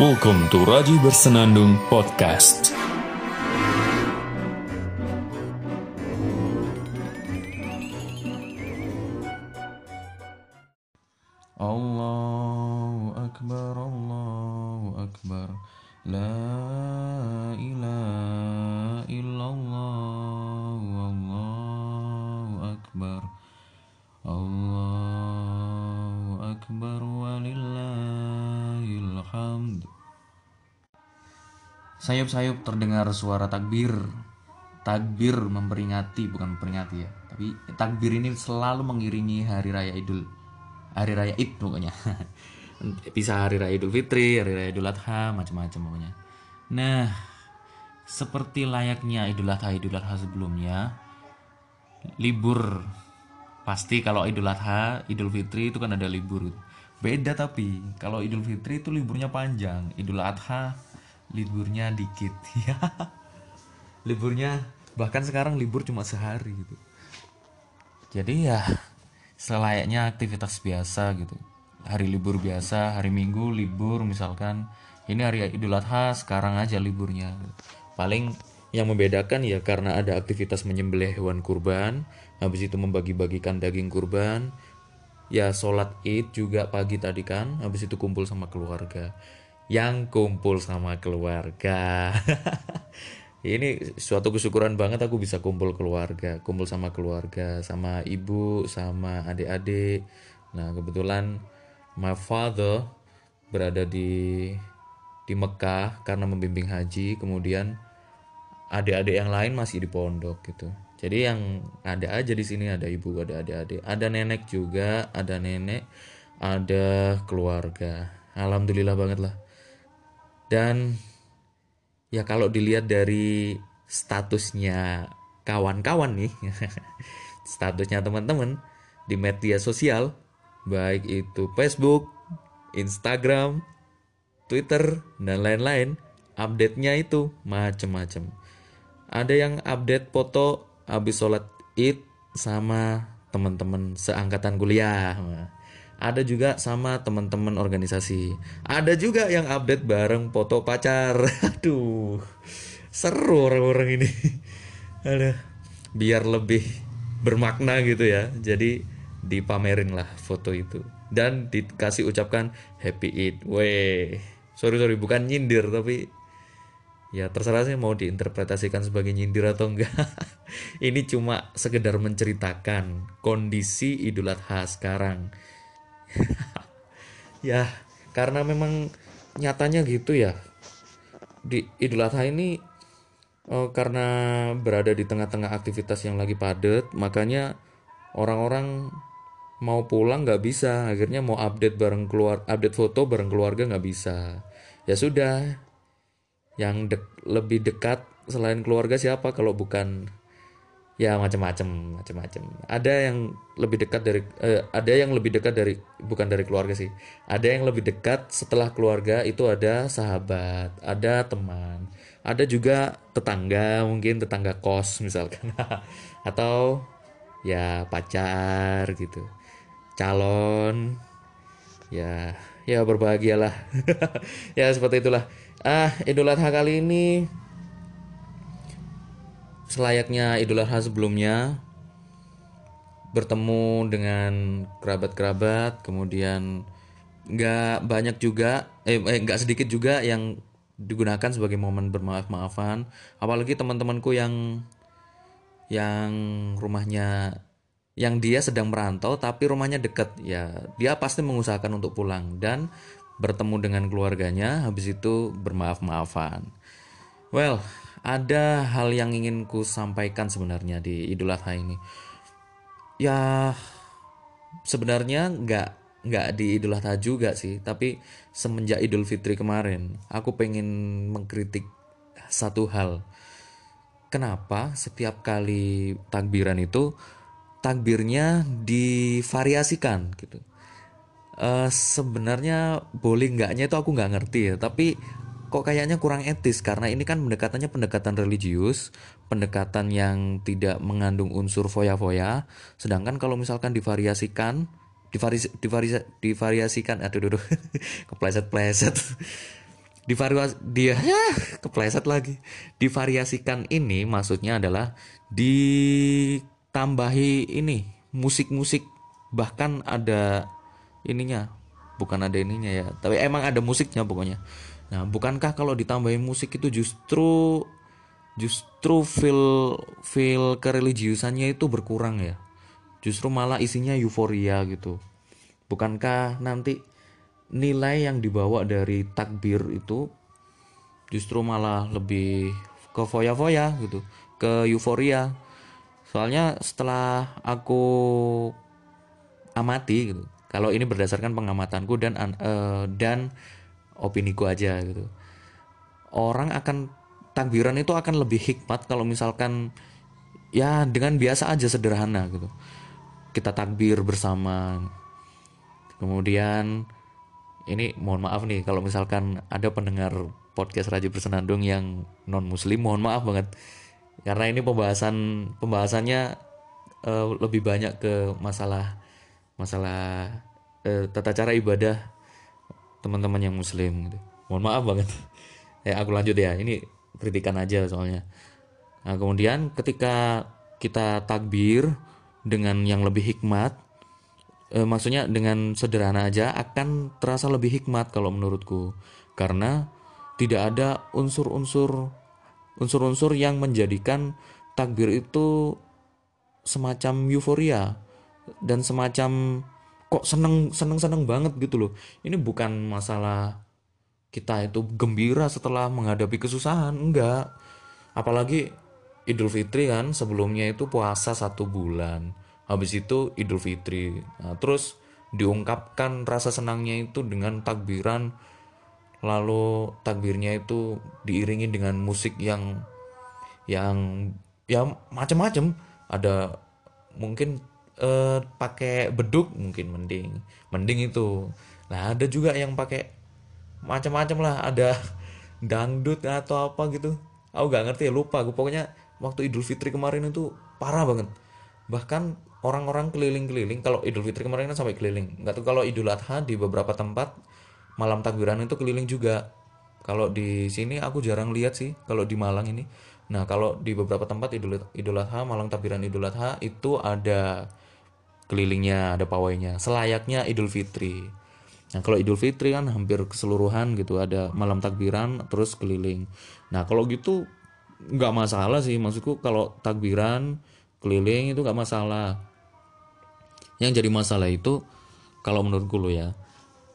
Welcome to Raji Bersenandung Podcast. Sayup-sayup terdengar suara takbir Takbir memperingati, bukan memperingati ya Tapi takbir ini selalu mengiringi hari raya idul hari raya Id pokoknya. Bisa hari raya Idul Fitri, hari raya Idul Adha, macam-macam pokoknya. Nah, seperti layaknya Idul Adha Idul Adha sebelumnya, libur pasti kalau Idul Adha, Idul Fitri itu kan ada libur. Beda tapi kalau Idul Fitri itu liburnya panjang, Idul Adha liburnya dikit. Ya. liburnya bahkan sekarang libur cuma sehari gitu. Jadi ya selayaknya aktivitas biasa gitu. Hari libur biasa hari minggu libur misalkan. Ini hari idul adha sekarang aja liburnya paling yang membedakan ya karena ada aktivitas menyembelih hewan kurban habis itu membagi-bagikan daging kurban. Ya sholat id juga pagi tadi kan habis itu kumpul sama keluarga yang kumpul sama keluarga. Ini suatu kesyukuran banget aku bisa kumpul keluarga kumpul sama keluarga sama ibu sama adik-adik. Nah kebetulan my father berada di di Mekah karena membimbing haji. Kemudian adik-adik yang lain masih di pondok gitu. Jadi yang ada aja di sini ada ibu ada adik-adik ada nenek juga ada nenek ada keluarga. Alhamdulillah banget lah dan ya kalau dilihat dari statusnya kawan-kawan nih statusnya teman-teman di media sosial baik itu Facebook, Instagram, Twitter dan lain-lain update-nya itu macam-macam ada yang update foto habis sholat id sama teman-teman seangkatan kuliah ada juga sama teman-teman organisasi. Ada juga yang update bareng foto pacar. Aduh seru orang-orang ini. Ada. Biar lebih bermakna gitu ya. Jadi dipamerin lah foto itu. Dan dikasih ucapkan happy Eid. Weh sorry sorry bukan nyindir tapi ya terserah sih mau diinterpretasikan sebagai nyindir atau enggak. Ini cuma sekedar menceritakan kondisi Idul Adha sekarang ya karena memang nyatanya gitu ya. Di Idul Adha ini oh, karena berada di tengah-tengah aktivitas yang lagi padat makanya orang-orang mau pulang nggak bisa. Akhirnya mau update bareng keluar update foto bareng keluarga nggak bisa. Ya sudah yang dek, lebih dekat selain keluarga siapa kalau bukan ya macam-macam macam-macam ada yang lebih dekat dari eh, ada yang lebih dekat dari bukan dari keluarga sih. Ada yang lebih dekat setelah keluarga itu ada sahabat ada teman ada juga tetangga mungkin tetangga kos misalkan. Atau ya pacar gitu. Calon ya ya berbahagialah. Ya seperti itulah. Ah idul adha kali ini selayaknya Idul Adha sebelumnya bertemu dengan kerabat-kerabat kemudian nggak banyak juga eh eh, nggak sedikit juga yang digunakan sebagai momen bermaaf-maafan. Apalagi teman-temanku yang yang rumahnya yang dia sedang merantau tapi rumahnya dekat. Ya dia pasti mengusahakan untuk pulang dan bertemu dengan keluarganya. Habis itu bermaaf-maafan. Well ada hal yang ingin ku sampaikan sebenarnya di Idul Adha ini. Ya sebenarnya nggak nggak di Idul Adha juga sih, tapi semenjak Idul Fitri kemarin, aku pengen mengkritik satu hal. Kenapa setiap kali takbiran itu takbirnya divariasikan gitu? Uh, sebenarnya boleh nggaknya itu aku nggak ngerti ya, tapi kok kayaknya kurang etis karena ini kan pendekatannya pendekatan religius, pendekatan yang tidak mengandung unsur foya-foya. Sedangkan kalau misalkan divariasikan, divaris, divariasikan, aduh, aduh, kepleset-pleset. Divariasi dia ya kepleset lagi. Divariasikan ini maksudnya adalah ditambahi ini musik-musik bahkan ada ininya bukan ada ininya ya tapi emang ada musiknya pokoknya nah bukankah kalau ditambahin musik itu justru justru feel feel kereligiusannya itu berkurang ya? Justru malah isinya euforia gitu. Bukankah nanti nilai yang dibawa dari takbir itu justru malah lebih ke foya-foya gitu ke euforia? Soalnya setelah aku amati gitu kalau ini berdasarkan pengamatanku dan uh, dan opiniku aja gitu. Orang akan takbiran itu akan lebih hikmat kalau misalkan ya dengan biasa aja sederhana gitu. Kita takbir bersama. Kemudian ini mohon maaf nih kalau misalkan ada pendengar podcast Raja Bersenandung yang non muslim mohon maaf banget. Karena ini pembahasan pembahasannya uh, lebih banyak ke masalah masalah uh, tata cara ibadah teman-teman yang muslim gitu. mohon maaf banget. Ya aku lanjut ya. Ini kritikan aja soalnya. Nah kemudian ketika kita takbir dengan yang lebih hikmat eh, maksudnya dengan sederhana aja akan terasa lebih hikmat kalau menurutku. Karena tidak ada unsur-unsur unsur-unsur yang menjadikan takbir itu semacam euforia dan semacam kok seneng seneng seneng banget gitu loh. Ini bukan masalah kita itu gembira setelah menghadapi kesusahan enggak. Apalagi Idul Fitri kan sebelumnya itu puasa satu bulan. Habis itu Idul Fitri. Nah, terus diungkapkan rasa senangnya itu dengan takbiran. Lalu takbirnya itu diiringi dengan musik yang yang ya macam-macam ada mungkin eh, pakai beduk mungkin mending. Mending itu. Nah ada juga yang pakai macam-macam lah. Ada dangdut atau apa gitu. Aku gak ngerti ya lupa gue pokoknya waktu Idul Fitri kemarin itu parah banget. Bahkan orang-orang keliling-keliling kalau Idul Fitri kemarin kan sampai keliling. Nggak tahu kalau Idul Adha di beberapa tempat malam takbiran itu keliling juga. Kalau di sini aku jarang lihat sih kalau di Malang ini. Nah kalau di beberapa tempat Idul Idul Adha malam takbiran Idul Adha itu ada kelilingnya ada pawainya. Selayaknya Idul Fitri. Nah kalau Idul Fitri kan hampir keseluruhan gitu ada malam takbiran terus keliling. Nah kalau gitu nggak masalah sih maksudku kalau takbiran keliling itu nggak masalah. Yang jadi masalah itu kalau menurutku lo ya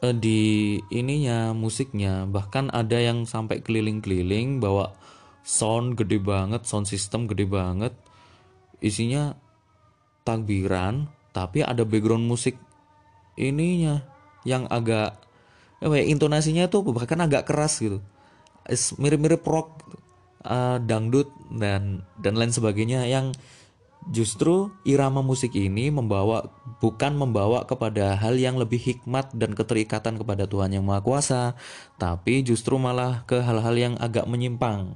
uh, di ininya musiknya bahkan ada yang sampai keliling-keliling bawa sound gede banget sound system gede banget. Isinya takbiran tapi ada background musik ininya yang agak eh, intonasinya tuh bahkan agak keras gitu mirip-mirip rock uh, dangdut dan dan lain sebagainya yang Justru irama musik ini membawa bukan membawa kepada hal yang lebih hikmat dan keterikatan kepada Tuhan yang Maha Kuasa, tapi justru malah ke hal-hal yang agak menyimpang.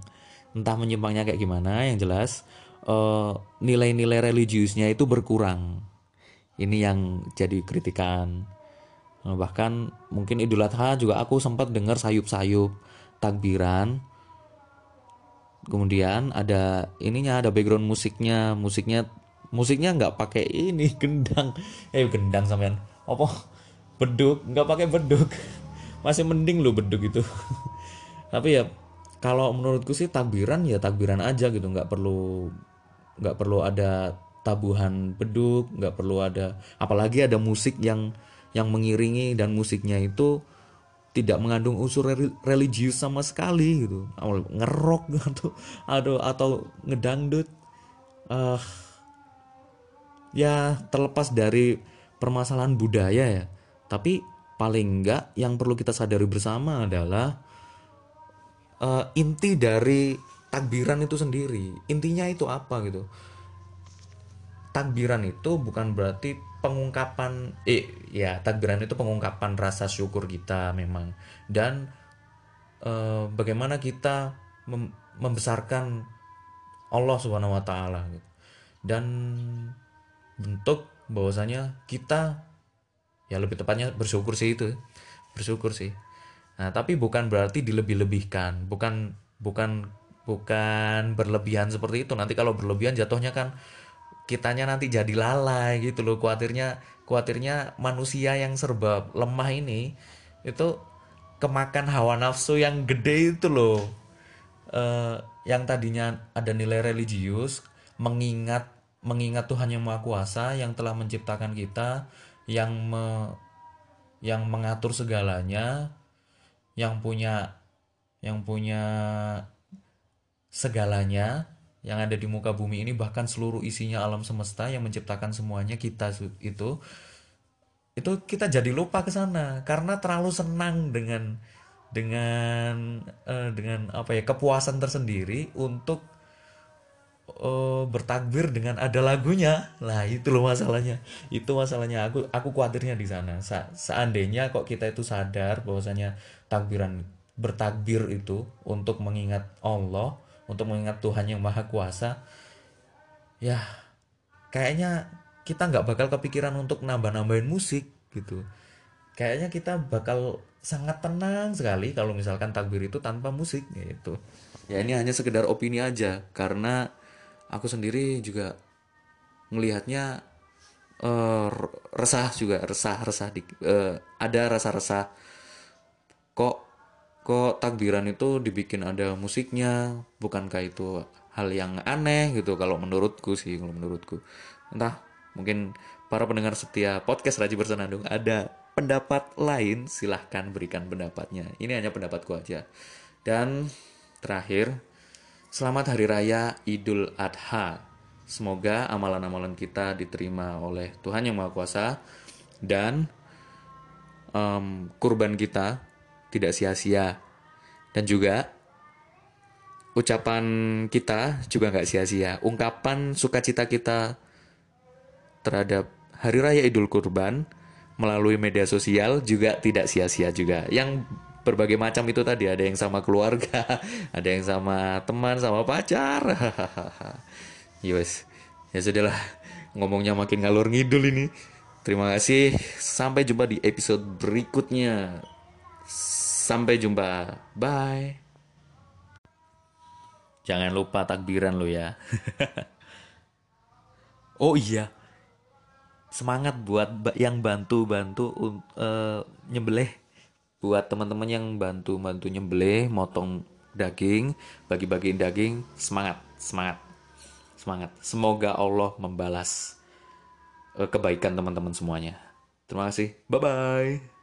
Entah menyimpangnya kayak gimana, yang jelas nilai eh, nilai-nilai religiusnya itu berkurang. Ini yang jadi kritikan. Nah, bahkan mungkin Idul Adha juga aku sempat dengar sayup-sayup takbiran. Kemudian ada ininya ada background musiknya. Musiknya musiknya nggak pakai ini gendang. Eh gendang sampean. Apa? Beduk. Nggak pakai beduk. Masih mending lo beduk itu. Tapi ya kalau menurutku sih takbiran ya takbiran aja gitu. Nggak perlu nggak perlu ada tabuhan beduk nggak perlu ada apalagi ada musik yang yang mengiringi dan musiknya itu tidak mengandung unsur religius sama sekali gitu. Ngerok atau atau ngedangdut. Uh, ya terlepas dari permasalahan budaya ya. Tapi paling enggak yang perlu kita sadari bersama adalah uh, inti dari takbiran itu sendiri. Intinya itu apa gitu takbiran itu bukan berarti pengungkapan eh ya takbiran itu pengungkapan rasa syukur kita memang dan eh, bagaimana kita mem membesarkan Allah Subhanahu wa taala gitu. Dan bentuk bahwasanya kita ya lebih tepatnya bersyukur sih itu. Bersyukur sih. Nah, tapi bukan berarti dilebih-lebihkan, bukan bukan bukan berlebihan seperti itu. Nanti kalau berlebihan jatuhnya kan kitanya nanti jadi lalai gitu loh. Kuatirnya kuatirnya manusia yang serba lemah ini itu kemakan hawa nafsu yang gede itu loh. Eh, yang tadinya ada nilai religius, mengingat mengingat Tuhan yang Maha Kuasa yang telah menciptakan kita, yang me, yang mengatur segalanya, yang punya yang punya segalanya yang ada di muka bumi ini bahkan seluruh isinya alam semesta yang menciptakan semuanya kita itu itu kita jadi lupa ke sana. Karena terlalu senang dengan dengan eh, dengan apa ya kepuasan tersendiri untuk eh, bertakbir dengan ada lagunya. Lah itu loh masalahnya. Itu masalahnya. Aku aku khawatirnya di sana. Sa- seandainya kok kita itu sadar bahwasanya takbiran bertakbir itu untuk mengingat Allah untuk mengingat Tuhan yang maha kuasa ya kayaknya kita nggak bakal kepikiran untuk nambah-nambahin musik gitu. Kayaknya kita bakal sangat tenang sekali kalau misalkan takbir itu tanpa musik gitu. Ya ini hanya sekedar opini aja karena aku sendiri juga melihatnya eh, resah juga resah resah di, eh, ada rasa resah kok kok takbiran itu dibikin ada musiknya? Bukankah itu hal yang aneh gitu kalau menurutku sih kalau menurutku. Entah mungkin para pendengar setia podcast Raji Bersenandung ada pendapat lain silahkan berikan pendapatnya. Ini hanya pendapatku aja. Dan terakhir selamat hari raya Idul Adha. Semoga amalan-amalan kita diterima oleh Tuhan yang Maha Kuasa dan em, kurban kita tidak sia-sia. Dan juga ucapan kita juga nggak sia-sia. Ungkapan sukacita kita terhadap hari raya Idul Kurban melalui media sosial juga tidak sia-sia juga. Yang berbagai macam itu tadi ada yang sama keluarga ada yang sama teman sama pacar. Yus ya sudahlah ngomongnya makin ngalur ngidul ini. Terima kasih sampai jumpa di episode berikutnya Sampai jumpa. Bye. Jangan lupa takbiran lo ya. oh iya. Semangat buat yang bantu-bantu eh, nyembelih. Buat teman-teman yang bantu-bantu nyembelih, motong daging, bagi-bagiin daging, semangat, semangat. Semangat. Semoga Allah membalas eh, kebaikan teman-teman semuanya. Terima kasih. Bye bye.